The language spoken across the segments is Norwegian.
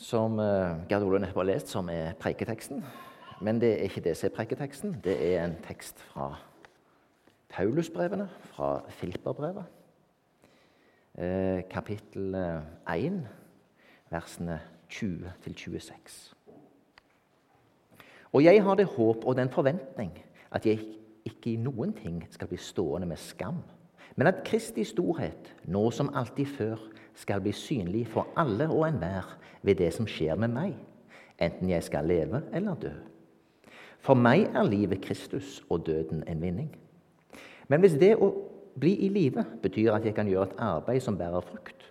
som uh, Gerd Ole nettopp har lest, som er preiketeksten. Men det er ikke det som er preiketeksten. Det er en tekst fra Paulusbrevene, fra Filperbrevet. Eh, kapittel 1, versene 20 26. Og jeg har det håp og den forventning at jeg ikke i noen ting skal bli stående med skam, men at Kristi storhet, nå som alltid før, skal bli synlig for alle og enhver ved det som skjer med meg, enten jeg skal leve eller dø. For meg er livet Kristus og døden en vinning. Men hvis det å bli i live betyr at jeg kan gjøre et arbeid som bærer frukt,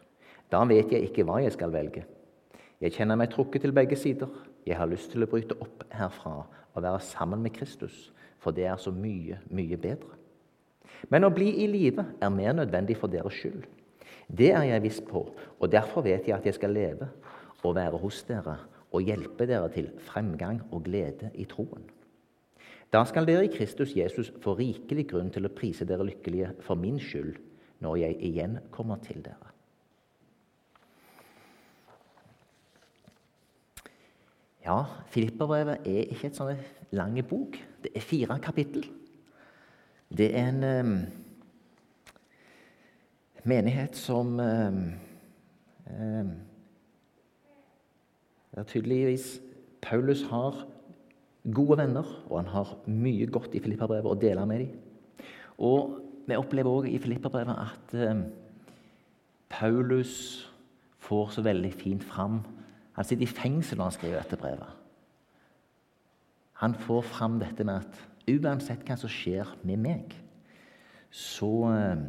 da vet jeg ikke hva jeg skal velge. Jeg kjenner meg trukket til begge sider. Jeg har lyst til å bryte opp herfra og være sammen med Kristus, for det er så mye, mye bedre. Men å bli i live er mer nødvendig for deres skyld. Det er jeg viss på, og derfor vet jeg at jeg skal leve og være hos dere og hjelpe dere til fremgang og glede i troen. Da skal dere i Kristus Jesus få rikelig grunn til å prise dere lykkelige for min skyld når jeg igjen kommer til dere. Ja, Filipperbrevet er ikke et sånn lang bok. Det er fire kapittel. Det er en um, menighet som eh, eh, tydeligvis Paulus har gode venner, og han har mye godt i Filipperbrevet å dele med dem. Og vi opplever òg i Filipperbrevet at Paulus får så veldig fint fram han sitter i fengsel når han skriver dette brevet. Han får fram dette med at uansett hva som skjer med meg, så eh,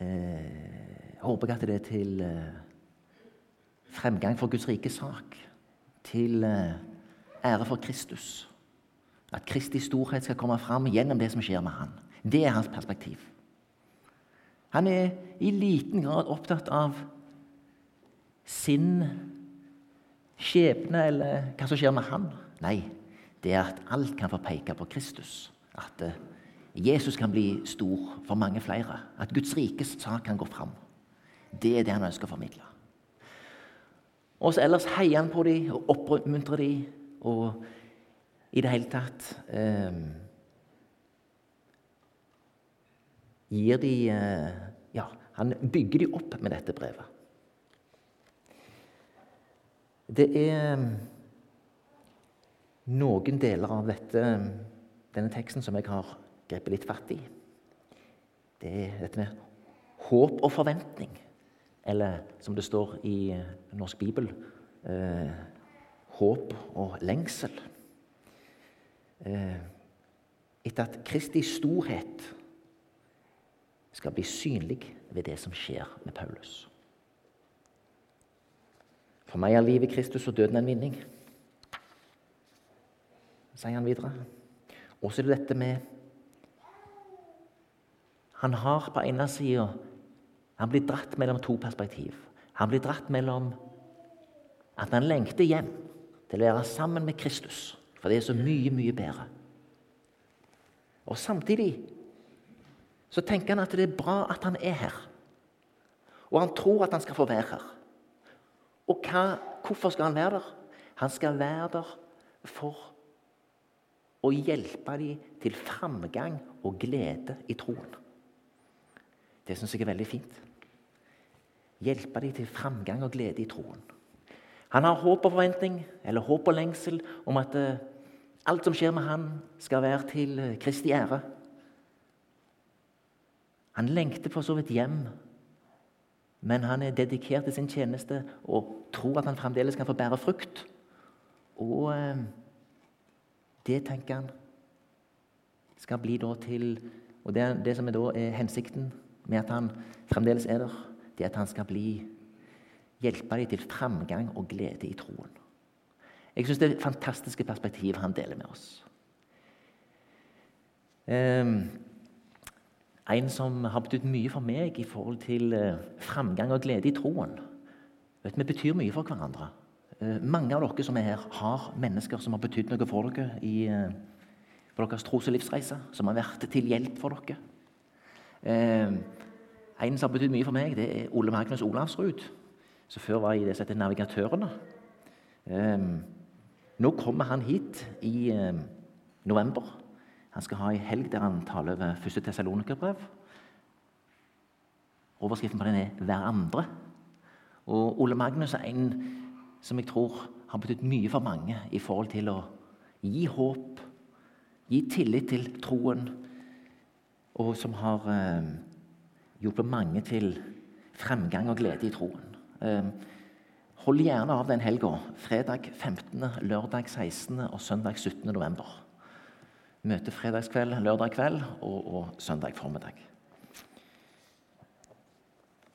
eh, håper jeg at det er til eh, fremgang for Guds rike sak. Til eh, ære for Kristus. At Kristi storhet skal komme fram gjennom det som skjer med han. Det er hans perspektiv. Han er i liten grad opptatt av sin skjebne eller hva som skjer med han. Nei, det er at alt kan få peke på Kristus. At eh, Jesus kan bli stor for mange flere. At Guds rikes sak kan gå fram. Det er det han ønsker å formidle. Og så ellers heier han på dem og oppmuntrer dem og i det hele tatt eh, Gir de eh, Ja, han bygger de opp med dette brevet. Det er um, noen deler av dette, denne teksten som jeg har grepet litt fatt i. Det er dette med håp og forventning. Eller som det står i uh, Norsk Bibel eh, håp og lengsel. Eh, etter at Kristi storhet skal bli synlig ved det som skjer med Paulus. For meg er livet Kristus og døden en vinning, sier han videre. Og så er det dette med Han har på ene sida Han blir dratt mellom to perspektiv. Han blir dratt mellom at han lengter hjem til å være sammen med Kristus, for det er så mye, mye bedre. Og samtidig så tenker han at det er bra at han er her. Og han tror at han skal få være her. Og hva, hvorfor skal han være der? Han skal være der for å hjelpe dem til framgang og glede i troen. Det syns jeg er veldig fint. Hjelpe dem til framgang og glede i troen. Han har håp og forventning, eller håp og lengsel, om at uh, alt som skjer med han, skal være til uh, Kristi ære. Han lengter for så vidt hjem men han er dedikert til sin tjeneste og tror at han fremdeles kan få bære frukt. Og eh, det tenker han skal bli da til Og det, det som er da er hensikten med at han fremdeles er der, det at han skal bli hjelpe dem til framgang og glede i troen. Jeg syns det er fantastiske perspektiv han deler med oss. Um, en som har betydd mye for meg i forhold til eh, framgang og glede i troen. Vet, vi betyr mye for hverandre. Eh, mange av dere som er her, har mennesker som har betydd noe for dere i eh, for deres tros- og livsreise, som har vært til hjelp for dere. En som har betydd mye for meg, det er Ole Magnus Olavsrud. som før var i det som heter Navigatørene. Eh, nå kommer han hit i eh, november. Han skal ha ei helg der han taler over første Tessalonikerbrev. Overskriften på den er 'Hverandre'. Og Ole Magnus er en som jeg tror har betydd mye for mange i forhold til å gi håp, gi tillit til troen, og som har eh, hjulpet mange til fremgang og glede i troen. Eh, hold gjerne av den helga. Fredag 15., lørdag 16. og søndag 17. november. Møte fredagskveld, lørdag kveld og, og søndag formiddag.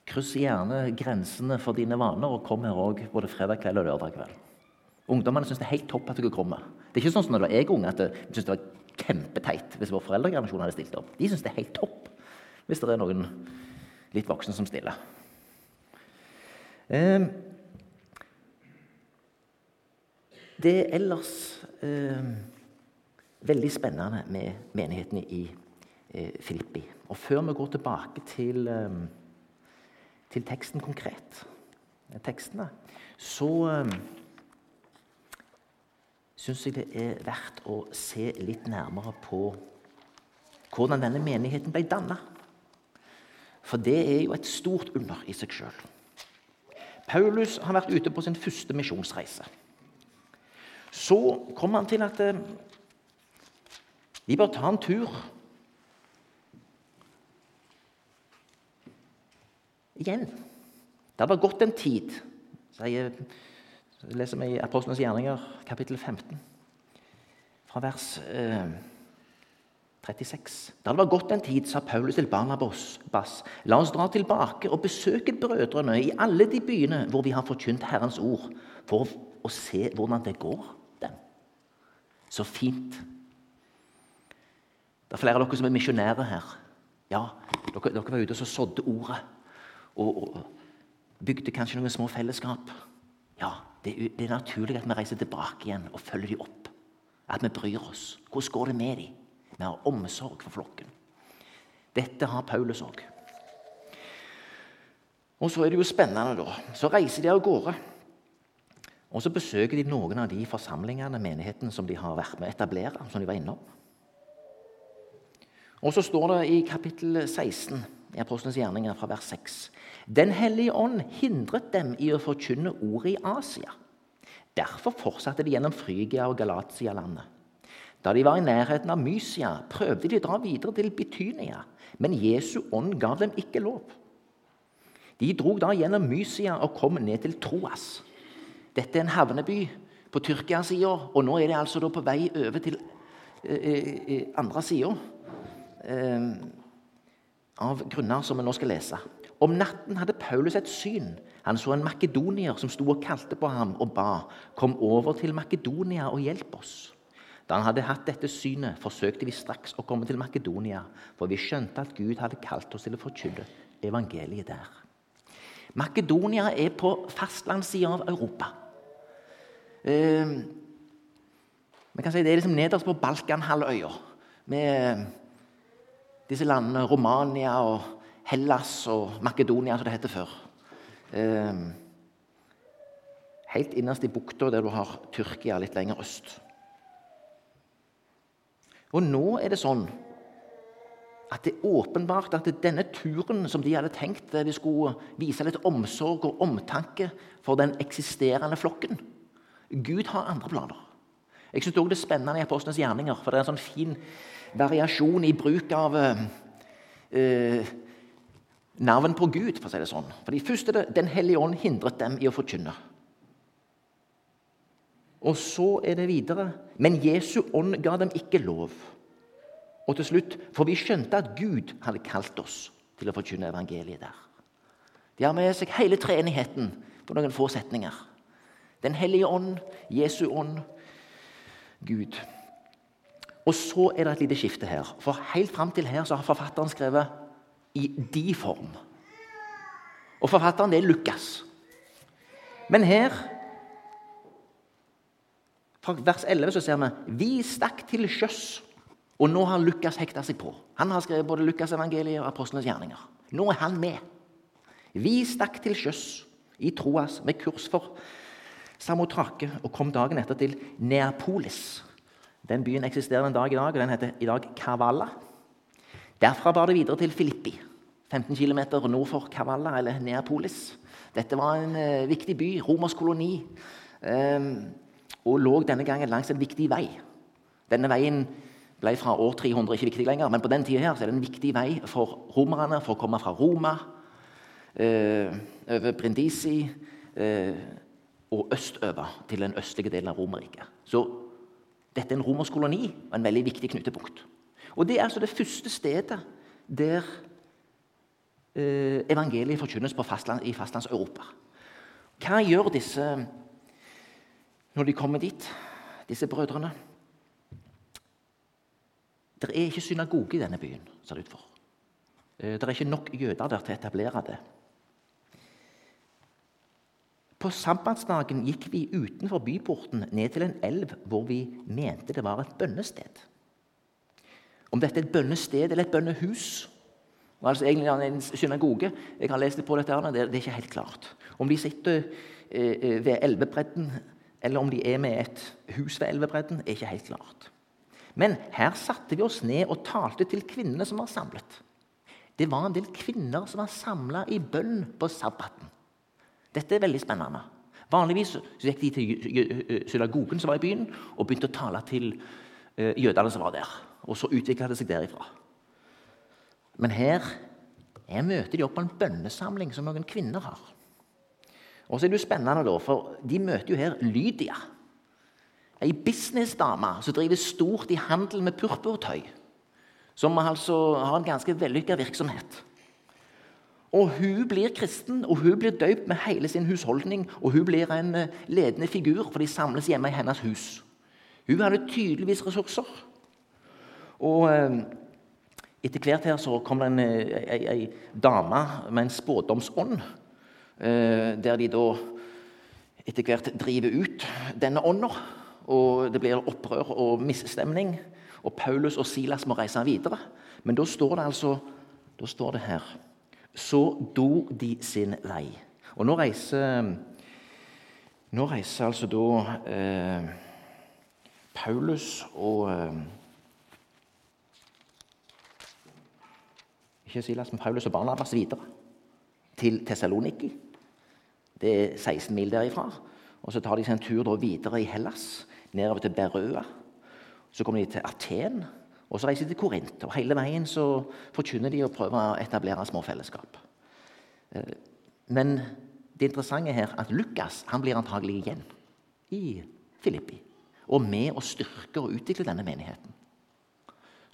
Kryss gjerne grensene for dine vaner og kom her òg både fredag kveld og lørdag kveld. Ungdommene syns det er helt topp at dere kommer. Det er ikke sånn som når jeg er ung, at de synes det var kjempeteit hvis vår foreldregenerasjon hadde stilt opp. De syns det er helt topp hvis det er noen litt voksne som stiller. Eh, det er ellers eh, veldig spennende med menighetene i eh, Filippi. Og før vi går tilbake til, eh, til teksten konkret, tekstene, så eh, syns jeg det er verdt å se litt nærmere på hvordan denne menigheten ble danna. For det er jo et stort under i seg sjøl. Paulus har vært ute på sin første misjonsreise. Så kom han til at eh, vi bør ta en tur igjen. Det hadde gått en tid, sier så leser vi i Apostlenes gjerninger, kapittel 15, fra vers eh, 36. Da det var gått en tid, sa Paulus til Barnabas, la oss dra tilbake og besøke brødrene i alle de byene hvor vi har forkynt Herrens ord, for å se hvordan det går dem. Så fint. Det er flere av dere som er misjonærer her. Ja, dere, dere var ute og sådde ordet. Og, og bygde kanskje noen små fellesskap. Ja, det, det, er naturlig at vi reiser tilbake igjen og følger dem opp. At vi bryr oss. Hvordan går det med dem? Vi har omsorg for flokken. Dette har Paulus òg. Og så er det jo spennende, da. Så reiser de av gårde. Og så besøker de noen av de forsamlingene, menigheten, som de har vært med å etablere. som de var innom. Og så står det i kapittel 16 i Apostlenes gjerninger fra vers 6 den hellige ånd hindret dem i å forkynne ordet i Asia. Derfor fortsatte de gjennom Frygia og Galatia-landet. Da de var i nærheten av Mysia, prøvde de å dra videre til Bitynia, men Jesu ånd gav dem ikke lov. De dro da gjennom Mysia og kom ned til Troas. Dette er en havneby på Tyrkia-sida, og nå er de altså på vei over til eh, eh, eh andre sida eh, av grunner som vi nå skal lese. Om natten hadde Paulus et syn. Han så en makedonier som sto og kalte på ham og ba. Kom over til Makedonia og hjelp oss. Da han hadde hatt dette synet, forsøkte vi straks å komme til Makedonia, for vi skjønte at Gud hadde kalt oss til å forkynne evangeliet der. Makedonia er på fastlandssida av Europa. Eh, kan si Det er liksom nederst på Balkanhalvøya, med disse landene Romania og Hellas og Makedonia, som det heter før. Eh, helt innerst i bukta der du har Tyrkia litt lenger øst. Og nå er det sånn at det er åpenbart at denne turen som de hadde tenkt de skulle vise litt omsorg og omtanke for den eksisterende flokken Gud har andre planer. Jeg synes også Det er spennende i apostlenes gjerninger, for det er en sånn fin variasjon i bruk av eh, navn på Gud, for å si det sånn. For først er det, Den hellige ånd hindret dem i å forkynne. Og så er det videre Men Jesu ånd ga dem ikke lov. Og til slutt For vi skjønte at Gud hadde kalt oss til å forkynne evangeliet der. De har med seg hele treenigheten på noen få setninger. Den hellige ånd, Jesu ånd, Gud. Og så er det et lite skifte her. For helt fram til her så har forfatteren skrevet i de form. Og forfatteren det er Lukas. Men her, fra vers 11, så ser vi vi stakk til sjøs. Og nå har Lukas hekta seg på. Han har skrevet både Lukas evangeliet og Apostlenes gjerninger. Nå er han med. Vi stakk til sjøs i Troas med kurs for Samotrake og kom dagen etter til Neapolis. Den byen eksisterer en dag i dag, og den heter i dag Kavala. Derfra bar det videre til Filippi, 15 km nord for Kavala, eller Neapolis. Dette var en uh, viktig by, romersk koloni, um, og lå denne gangen langs en viktig vei. Denne veien ble fra år 300 ikke viktig lenger, men på den tida er det en viktig vei for romerne for å komme fra Roma, uh, over Brindisi uh, og østover til den østlige delen av Romerriket. Så dette er en romersk koloni og en veldig viktig knutepunkt. Og Det er altså det første stedet der Eh, evangeliet forkynnes fastland, i Fastlands-Europa. Hva gjør disse når de kommer dit, disse brødrene? Det er ikke synagoge i denne byen, ser det ut for. Eh, det er ikke nok jøder der til å etablere det. På sabbatsdagen gikk vi utenfor byporten ned til en elv hvor vi mente det var et bønnested. Om dette er et bønnested eller et bønnehus, og altså egentlig en synagoge. Jeg har lest det på dette, det er, det er ikke helt klart. Om de sitter eh, eh, ved elvebredden, eller om de er med et hus ved elvebredden, er ikke helt klart. Men her satte vi oss ned og talte til kvinnene som var samlet. Det var en del kvinner som var samla i bønn på sabbaten. Dette er veldig spennende. Vanligvis gikk de til synagogen som var i byen, og begynte å tale til eh, jødene som var der. Og så utvikla det seg derifra. Men her, her møter de opp på en bønnesamling som noen kvinner har. Og så er det jo spennende, da, for de møter jo her Lydia. Ei businessdame som driver stort i handel med purpurtøy. Som altså har en ganske vellykka virksomhet. Og Hun blir kristen, og hun blir døpt med hele sin husholdning. Og hun blir en eh, ledende figur, for de samles hjemme i hennes hus. Hun hadde tydeligvis ressurser. Og eh, etter hvert her så kom det en, ei, ei dame med en spådomsånd, eh, der de da etter hvert driver ut denne ånda. Og det blir opprør og misstemning. Og Paulus og Silas må reise videre. Men da står det altså da står det her Så dor de sin vei. Og nå reiser Nå reiser altså da eh, Paulus og eh, ikke Silas, men Paulus og Barnabas videre til Tessaloniki. Det er 16 mil derifra. Og Så tar de seg en tur videre i Hellas, nedover til Berøa. Så kommer de til Aten, og så reiser de til Korint. Og Hele veien så forkynner de og prøver å etablere små fellesskap. Eh, men det interessante her er at Lukas han blir antagelig igjen i Filippi. Og med å styrke og utvikle denne menigheten.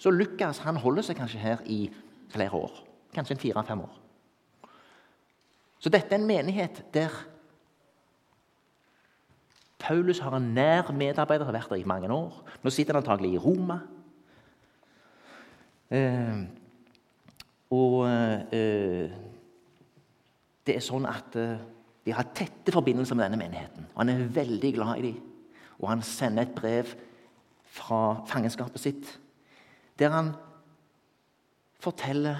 Så Lukas han holder seg kanskje her i flere år. Kanskje fire-fem år. Så dette er en menighet der Paulus har en nær medarbeider, har vært der i mange år. Nå sitter han antagelig i Roma. Eh, og eh, det er sånn at eh, de har tette forbindelser med denne menigheten. Og han er veldig glad i dem. Og han sender et brev fra fangenskapet sitt der han forteller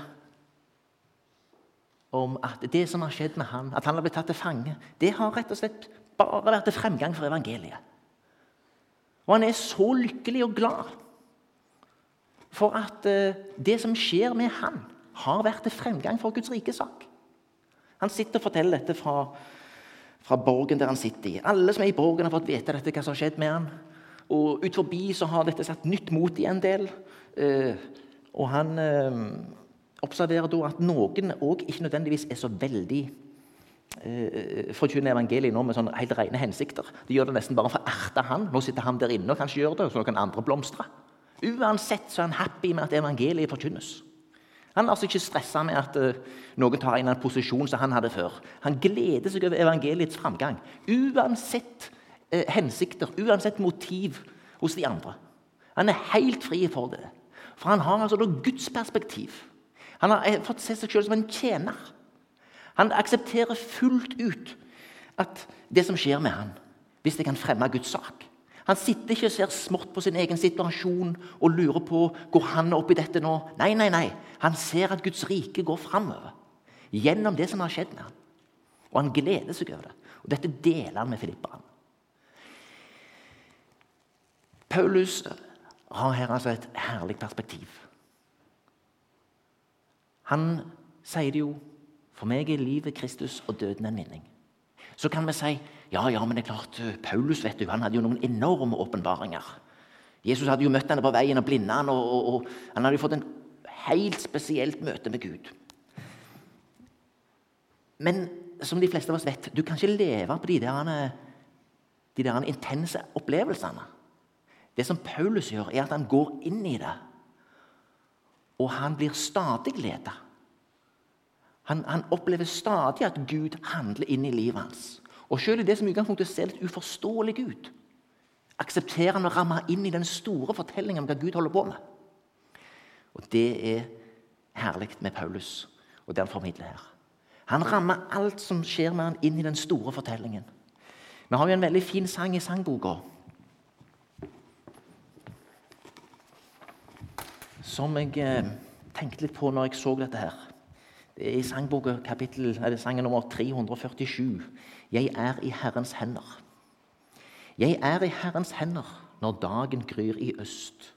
om at det som har skjedd med han, at han har blitt tatt til fange, det har rett og slett bare vært til fremgang for evangeliet. Og han er så lykkelig og glad for at uh, det som skjer med han, har vært til fremgang for Guds rike sak. Han sitter og forteller dette fra, fra borgen der han sitter i. Alle som er i borgen, har fått vite dette, hva som har skjedd med han. Og ut forbi så har dette satt nytt mot i en del. Uh, og han eh, observerer da at noen òg ikke nødvendigvis er så veldig eh, forkynner evangeliet nå med sånne helt rene hensikter. De gjør det nesten bare for å erte han. Nå sitter han der inne og kanskje gjør det, så kan andre blomstre. Uansett så er han happy med at evangeliet forkynnes. Han er altså ikke stressa med at uh, noen tar inn en posisjon som han hadde før. Han gleder seg over evangeliets framgang. Uansett eh, hensikter, uansett motiv hos de andre. Han er helt fri for det. For han har altså Guds perspektiv. Han har eh, fått se seg selv som en tjener. Han aksepterer fullt ut at det som skjer med han, hvis det kan fremme Guds sak. Han sitter ikke og ser smått på sin egen situasjon og lurer på går han opp i dette nå. Nei, nei, nei. Han ser at Guds rike går framover gjennom det som har skjedd med ham. Og han gleder seg over det. Og dette deler han med filipperne. Paulus har her altså et herlig perspektiv. Han sier det jo For meg er livet Kristus og døden en vinning. Så kan vi si ja, ja, men det er klart, Paulus vet du, han hadde jo noen enorme åpenbaringer. Jesus hadde jo møtt henne på veien og blinda han, og, og, og, han hadde jo fått en helt spesielt møte med Gud. Men som de fleste av oss vet, du kan ikke leve på de der, de der intense opplevelsene. Det som Paulus gjør, er at han går inn i det, og han blir stadig leda. Han, han, opplever stadig at Gud handler inn i livet hans. Og selv i det som i utgangspunktet ser litt uforståelig ut, aksepterer han å ramme inn i den store fortellingen om hva Gud holder på med. Og Det er herlig med Paulus og det han formidler her. Han rammer alt som skjer med han inn i den store fortellingen. Vi har jo en veldig fin sang i sangboka som jeg eh, tenkte litt på når jeg så dette her. Det er i sangboka kapittel, er det sangen nummer 347. Jeg er i Herrens hender. Jeg er i Herrens hender når dagen gryr i øst.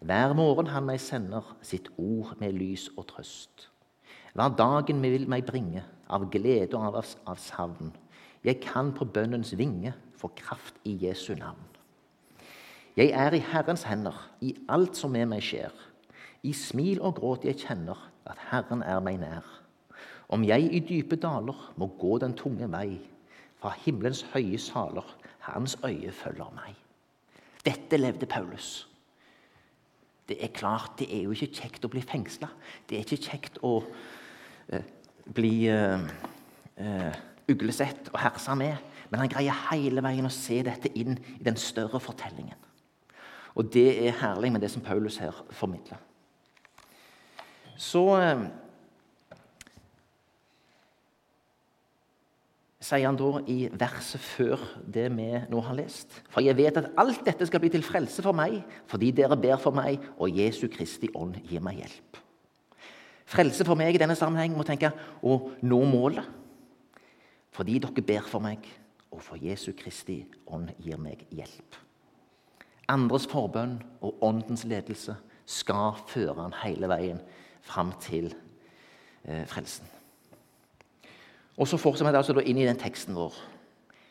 Hver morgen han meg sender sitt ord med lys og trøst. Hva dagen vil meg bringe av glede og av, av savn. Jeg kan på bønnens vinge få kraft i Jesu navn. Jeg er i Herrens hender i alt som med meg skjer. I smil og gråt jeg kjenner at Herren er meg nær. Om jeg i dype daler må gå den tunge vei, fra himmelens høye saler, hans øye følger meg. Dette levde Paulus. Det er klart, det er jo ikke kjekt å bli fengsla. Det er ikke kjekt å eh, bli eh, eh, uglesett og hersa med. Men han greier hele veien å se dette inn i den større fortellingen. Og det er herlig med det som Paulus her formidler. Så sier han da i verset før det vi nå har lest. For jeg vet at alt dette skal bli til frelse for meg, fordi dere ber for meg, og Jesu Kristi ånd gir meg hjelp. Frelse for meg i denne sammenheng må tenke å nå målet. Fordi dere ber for meg, og for Jesu Kristi ånd gir meg hjelp. Andres forbønn og åndens ledelse skal føre han hele veien fram til eh, frelsen. Og Så fortsetter vi altså inn i den teksten vår.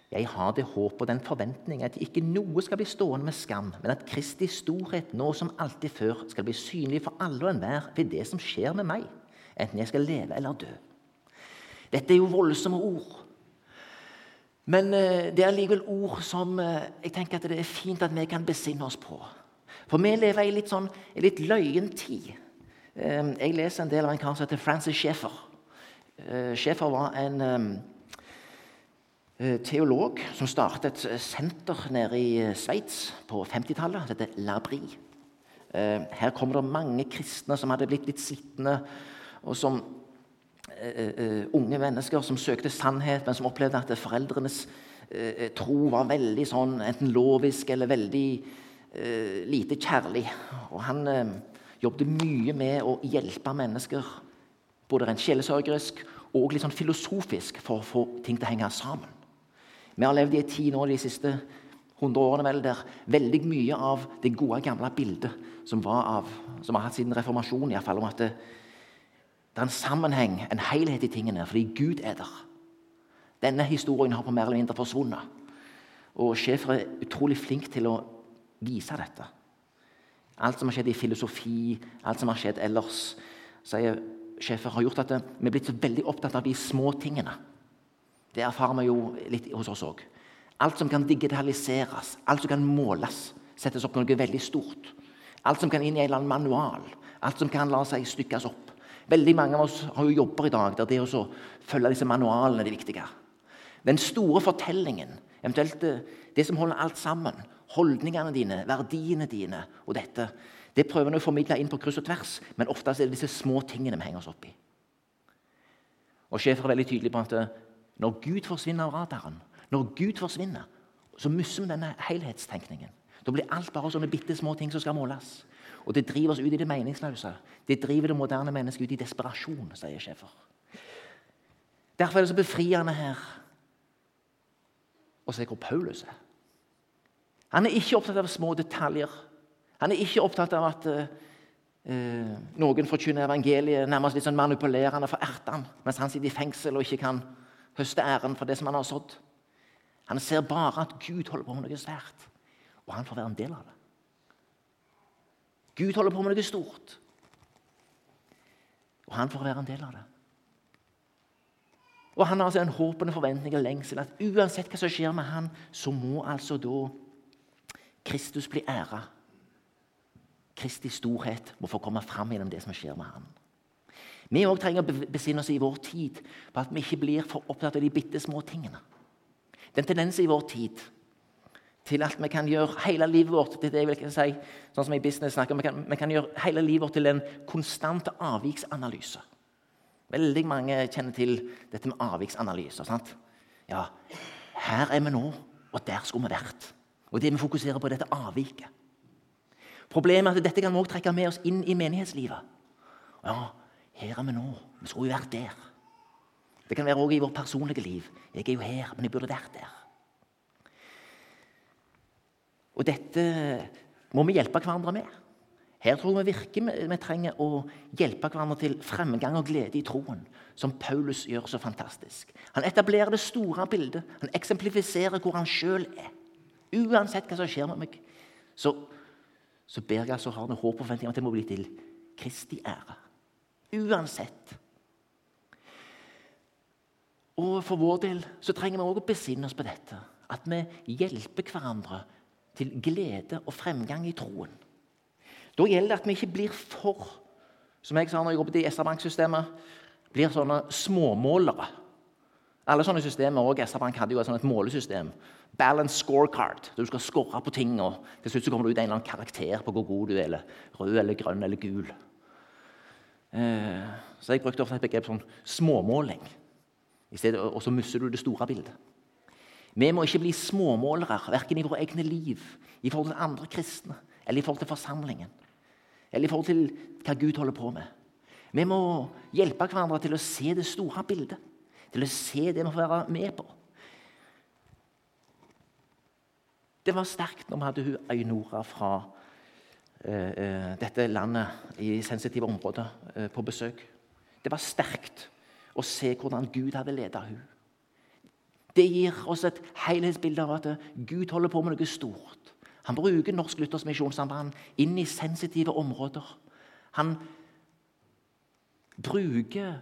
Jeg har det håp og den forventning at ikke noe skal bli stående med skam, men at Kristi storhet nå som alltid før skal bli synlig for alle og enhver ved det som skjer med meg, enten jeg skal leve eller dø. Dette er jo voldsomme ord. Men eh, det er likevel ord som eh, jeg tenker at det er fint at vi kan besinne oss på. For vi lever i litt sånn, en litt løyen tid. Eh, jeg leser en del av en kar som heter Francis Schäfer. Eh, Schäfer var en eh, teolog som startet et senter nede i Sveits på 50-tallet. Det heter Labri. Eh, her kommer det mange kristne som hadde blitt litt sittende, og som unge mennesker som søkte sannhet, men som opplevde at foreldrenes tro var veldig sånn enten lovisk eller veldig lite kjærlig. Og han jobbet mye med å hjelpe mennesker både rent sjelesørgerisk og litt sånn filosofisk for å få ting til å henge sammen. Vi har levd i en tid nå de siste 100 årene vel, der veldig mye av det gode, gamle bildet som, av, som har hatt siden reformasjonen, i fall, om at det, det, er en sammenheng, en helhet i tingene, fordi Gud er der. Denne historien har på mer eller mindre forsvunnet. Og Schæfer er utrolig flink til å vise dette. Alt som har skjedd i filosofi, alt som har skjedd ellers, sier sjefer har gjort at vi er blitt så veldig opptatt av de små tingene. Det erfarer vi jo litt hos oss òg. Alt som kan digitaliseres, alt som kan måles, settes opp noe veldig stort. Alt som kan inn i en eller annen manual, alt som kan la seg stykkes opp. Veldig mange av oss har jo jobber i dag der det å følge disse manualene er det viktige. Den store fortellingen, eventuelt eh, det som holder alt sammen, holdningene dine, verdiene dine og dette, det prøver vi å formidle inn på kryss og tvers, men ofte er det disse små tingene vi henger oss opp i. Og Sjefer er veldig tydelig på at eh, når Gud forsvinner av radaren, når Gud forsvinner, så mister vi denne helhetstenkningen. Da blir alt bare sånne bitte små ting som skal måles. Og det driver oss ut i det meningsløse. Det driver det moderne mennesket ut i desperasjon, sier Sjefer. Derfor er det så befriende her å se hvor Paulus er. Han er ikke opptatt av små detaljer. Han er ikke opptatt av at eh, noen forkynner evangeliet nærmest litt sånn manipulerende for ertene, mens han sitter i fengsel og ikke kan høste æren for det som han har sådd. Han ser bare at Gud holder på med noe svært, og han får være en del av det. Gud holder på med noe stort, og han får være en del av det. Og Han har altså en håpende forventning og lengsel at uansett hva som skjer med han, så må altså da Kristus bli æra. Kristi storhet må få komme fram gjennom det som skjer med ham. Vi òg trenger å besinne oss i vår tid på at vi ikke blir for opptatt av de bitte små tingene. Den tendensen i vår tid til at vi kan gjøre hele livet vårt til det jeg vil si, sånn som i business snakker, vi kan, vi kan gjøre hele livet vårt til en konstant avviksanalyse. Veldig mange kjenner til dette med avviksanalyser. sant? Ja, her er vi nå, og der skulle vi vært. Og det vi fokuserer på, er dette avviket. Problemet er at dette kan vi også trekke med oss inn i menighetslivet. Ja, her er vi nå. Vi skulle jo vært der. Det kan være også i vårt personlige liv. Jeg er jo her, men jeg burde vært der. Og dette må vi hjelpe hverandre med. Her tror vi virkelig vi trenger å hjelpe hverandre til fremgang og glede i troen, som Paulus gjør så fantastisk. Han etablerer det store bildet. Han eksemplifiserer hvor han sjøl er. Uansett hva som skjer med meg, så, så ber jeg altså, har håp og forventning om at det må bli til Kristi ære. Uansett. Og For vår del så trenger vi også å besinne oss på dette. At vi hjelper hverandre til glede og fremgang i troen. Da gjelder det at vi ikke blir for som jeg sa når jeg jobbet i SR-banksystemet, blir sånne småmålere. Alle sånne systemer, og SR-Bank hadde jo et målesystem. Balance scorecard. Du skal score på ting, og til slutt så kommer det ut en eller annen karakter på hvor god du er. eller Rød eller grønn eller gul. Eh, så jeg brukte ofte et begrep sånn småmåling. Og så mister du det store bildet. Vi må ikke bli småmålere, verken i våre egne liv, i forhold til andre kristne eller i forhold til forsamlingen. Eller i forhold til hva Gud holder på med. Vi må hjelpe hverandre til å se det store bildet. Til å se det vi får være med på. Det var sterkt når vi hadde hun Ainora fra uh, dette landet i sensitive områder uh, på besøk. Det var sterkt å se hvordan Gud hadde ledet hun. Det gir oss et helhetsbilde av at Gud holder på med noe stort. Han bruker Norsk Luthers Misjonssamband inn i sensitive områder. Han bruker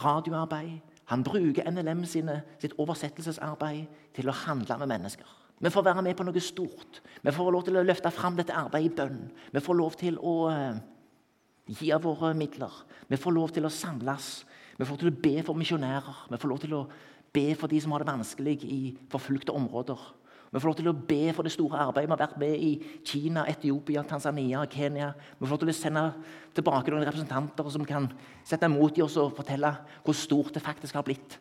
radioarbeid. Han bruker NLM sine, sitt oversettelsesarbeid til å handle med mennesker. Vi får være med på noe stort. Vi får lov til å løfte fram dette arbeidet i bønn. Vi får lov til å uh, gi av våre midler. Vi får lov til å samles. Vi får lov til å be for misjonærer. Vi får lov til å be for de som har det vanskelig i forfulgte områder. Vi får lov til å be for det store arbeidet vi har vært med i Kina, Etiopia, Tanzania Kenya. Vi får lov til å sende tilbake noen representanter som kan sette mot i oss og fortelle hvor stort det faktisk har blitt.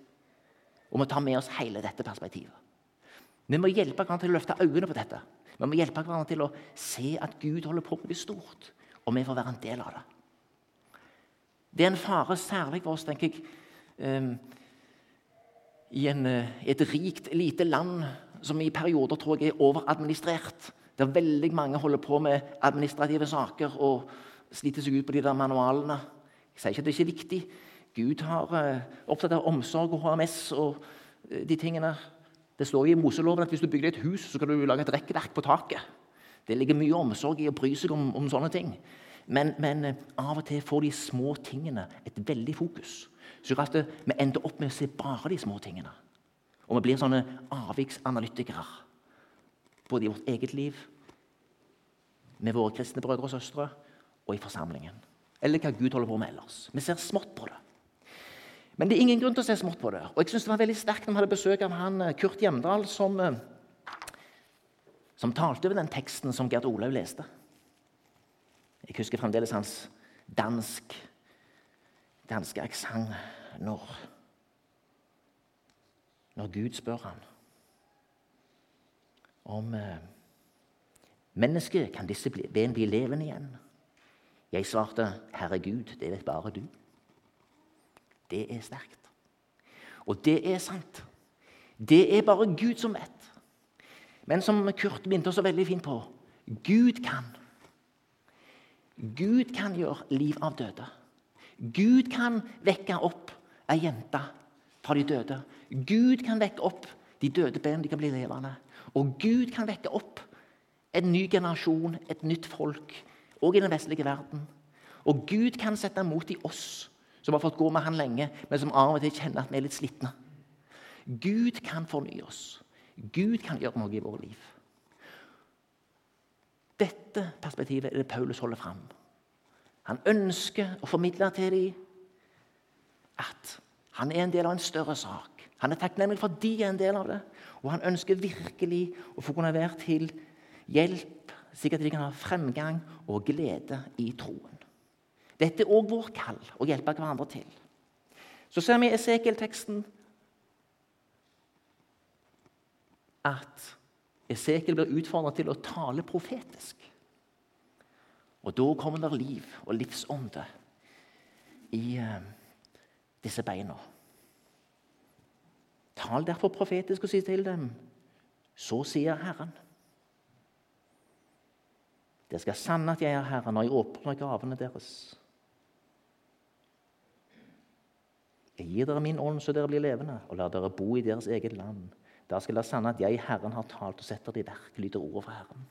Og vi tar med oss hele dette perspektivet. Vi må hjelpe hverandre til å løfte øynene på dette. Vi må hjelpe hverandre til å se at Gud holder på med noe stort, og vi får være en del av det. Det er en fare, særlig for oss, tenker jeg, um, i en, eh, et rikt, lite land som i perioder tror jeg er overadministrert. Der veldig mange holder på med administrative saker og sliter seg ut på de der manualene. Jeg sier ikke at det ikke er viktig. Gud har uh, opptatt av omsorg og HMS og uh, de tingene. Det står i Moseloven at hvis du bygger et hus, så skal du lage et rekkverk på taket. Det ligger mye omsorg i å bry seg om, om sånne ting. Men, men uh, av og til får de små tingene et veldig fokus. Så at vi ender opp med å se bare de små tingene. Og vi blir sånne avviksanalytikere. Både i vårt eget liv, med våre kristne brødre og søstre og i forsamlingen. Eller hva Gud holder på med ellers. Vi ser smått på det. Men det er ingen grunn til å se smått på det. Og jeg synes Det var veldig sterkt når vi hadde besøk av han eh, Kurt Hjemdal, som, eh, som talte over den teksten som Gerd Olaug leste. Jeg husker fremdeles hans dansk, danske aksent når når Gud spør ham om eh, mennesket kan disse ben bli levende igjen. Jeg svarte, 'Herre Gud, det vet bare du'. Det er sterkt. Og det er sant. Det er bare Gud som vet. Men som Kurt begynte så veldig fint på Gud kan. Gud kan gjøre liv av døde. Gud kan vekke opp ei jente fra de døde. Gud kan vekke opp de døde ben, de kan bli levende. Og Gud kan vekke opp en ny generasjon, et nytt folk, òg i den vestlige verden. Og Gud kan sette mot i oss som har fått gå med Han lenge, men som av og til kjenner at vi er litt slitne. Gud kan fornye oss. Gud kan gjøre noe i vårt liv. Dette perspektivet er det Paulus holder fram. Han ønsker å formidle til dem at han er en del av en større sak. Han er takknemlig for at de er en del av det, og han ønsker virkelig å få kunne være til hjelp, slik at de kan ha fremgang og glede i troen. Dette er òg vår kall å hjelpe hverandre til. Så ser vi i Esekiel-teksten at Esekiel blir utfordret til å tale profetisk. Og da kommer det liv og livsånde i uh, disse beina. Tal derfor profetisk og si til dem, så sier Herren. Det skal sanne at jeg er Herren når jeg åpner gavene deres. Jeg gir dere min ånd så dere blir levende, og lar dere bo i deres eget land. Da skal dere sanne at jeg, Herren, har talt og setter det i verk, lyder ordet fra Herren.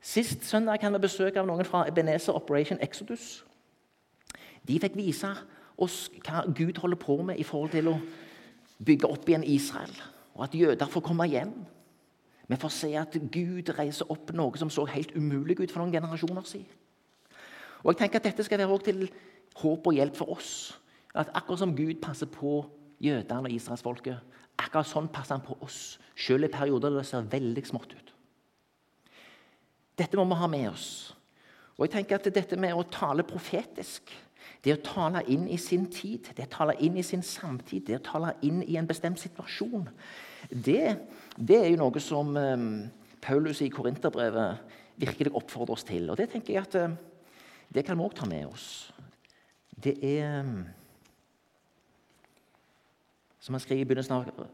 Sist søndag kan vi besøke av noen fra Ebenezer Operation Exodus. De fikk vise oss hva Gud holder på med i forhold til å bygge opp igjen Israel, og at jøder får komme hjem. Vi får se at Gud reiser opp noe som så helt umulig ut for noen generasjoner siden. Og jeg tenker at Dette skal være til håp og hjelp for oss. At Akkurat som Gud passer på jødene og israelsfolket, akkurat sånn passer han på oss, selv i perioder der det ser veldig smått ut. Dette må vi ha med oss. Og jeg tenker at Dette med å tale profetisk det å tale inn i sin tid, det å tale inn i sin samtid, det å tale inn i en bestemt situasjon, det, det er jo noe som um, Paulus i Korinterbrevet virkelig oppfordrer oss til. Og det tenker jeg at um, det kan vi òg ta med oss. Det er um, Som han skriver i begynnelsen av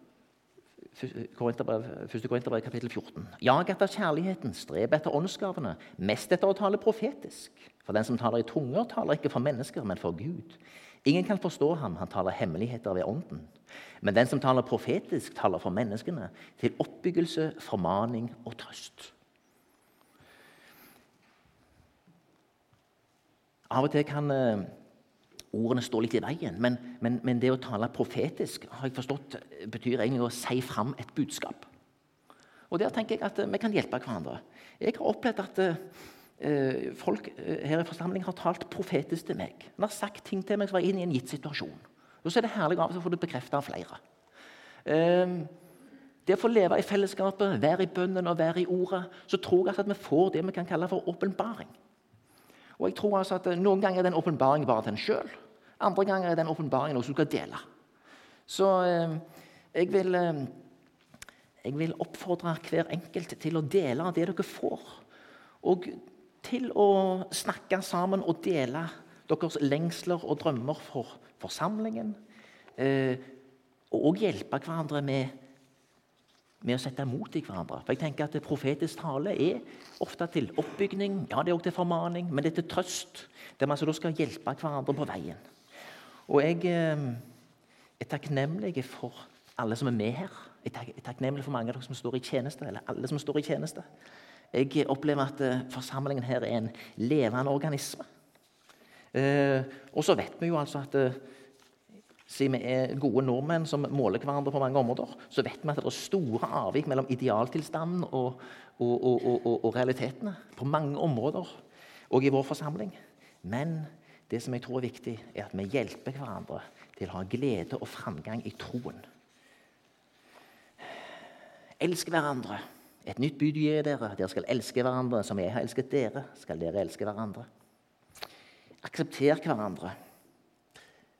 1. Korinterbrev kapittel 14. Jag etter kjærligheten, streb etter åndsgavene, mest etter å tale profetisk. For den som taler i tunger, taler ikke for mennesker, men for Gud. Ingen kan forstå ham, han taler hemmeligheter ved ånden. Men den som taler profetisk, taler for menneskene, til oppbyggelse, formaning og trøst. Av og til kan uh, ordene stå litt i veien, men, men, men, det å tale profetisk har jeg forstått, betyr egentlig å si fram et budskap. Og Der tenker jeg at uh, vi kan hjelpe hverandre. Jeg har opplevd at eh, folk eh, her i forsamlingen har talt profetisk til meg. Han har sagt ting til meg som var inn i en gitt situasjon. Og så er det herlig av og til å få det bekreftet av flere. Eh, det å få leve i fellesskapet, være i bønnen og være i ordet, så tror jeg at vi får det vi kan kalle for åpenbaring. Og jeg tror altså at eh, Noen ganger er den åpenbaringen bare til en sjøl. Andre ganger er den åpenbaringen noe som du skal dele. Så eh, jeg vil, eh, jeg vil oppfordre hver enkelt til å dele det dere får. Og til å snakke sammen og dele deres lengsler og drømmer for forsamlingen. Eh, og hjelpe hverandre med, med, å sette mot i hverandre. For jeg tenker at Profetisk tale er ofte til oppbygning, ja, det er også til formaning, men det er til trøst. Der man altså skal hjelpe hverandre på veien. Og jeg eh, er takknemlig for alle som er med her. Jeg er takknemlig for mange av dere som står i tjeneste, eller alle som står i tjeneste. Jeg opplever at eh, forsamlingen her er en levende organisme. Eh, og så vet vi jo altså at eh, siden vi er gode nordmenn som måler hverandre på mange områder, så vet vi at det er store avvik mellom idealtilstanden og, og, og, og, realitetene på mange områder, og i vår forsamling. Men det som jeg tror er viktig, er at vi hjelper hverandre til å ha glede og framgang i troen. Elsk hverandre. Et nytt bud gir jeg dere. Dere skal elske hverandre som jeg har elsket dere. skal dere elske hverandre. Aksepter hverandre.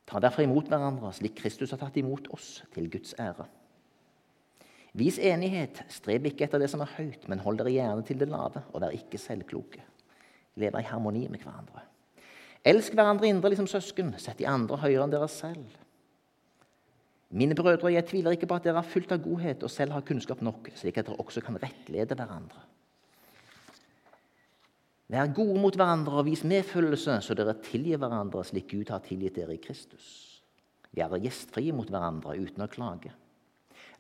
Ta derfor imot hverandre slik Kristus har tatt imot oss, til Guds ære. Vis enighet, streb ikke etter det som er høyt, men hold dere gjerne til det lave, og vær ikke selvkloke. Lever i harmoni med hverandre. Elsk hverandre indre som søsken, sett de andre høyere enn dere selv. Mine brødre, jeg tviler ikke på at dere er fullt av godhet og selv har kunnskap nok, slik at dere også kan rettlede hverandre. Vær gode mot hverandre og vis medfølelse, så dere tilgir hverandre slik Gud har tilgitt dere i Kristus. Vær gjestfrie mot hverandre uten å klage.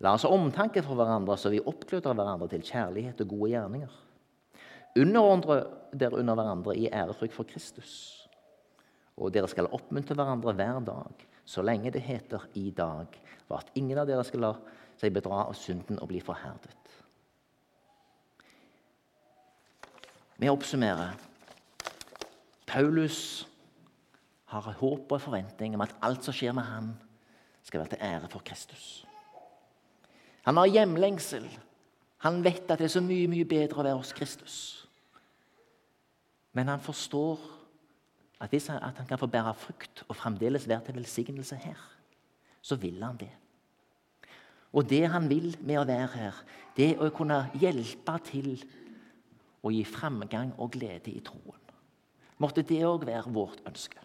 La oss ha omtanke for hverandre, så vi oppgløder hverandre til kjærlighet og gode gjerninger. Underordne dere under hverandre i ærefrykt for Kristus. Og dere skal oppmuntre hverandre hver dag, så lenge det heter 'i dag', var at ingen av dere skal la seg bedra av synden og bli forherdet. Vi oppsummerer. Paulus har håp og forventning om at alt som skjer med han, skal være til ære for Kristus. Han har hjemlengsel. Han vet at det er så mye mye bedre å være hos Kristus. Men han forstår at hvis han, at han kan få bære frukt og fremdeles være til velsignelse her, så vil han det. Og det han vil med å være her, det er å kunne hjelpe til å gi fremgang og glede i troen. Måtte det òg være vårt ønske.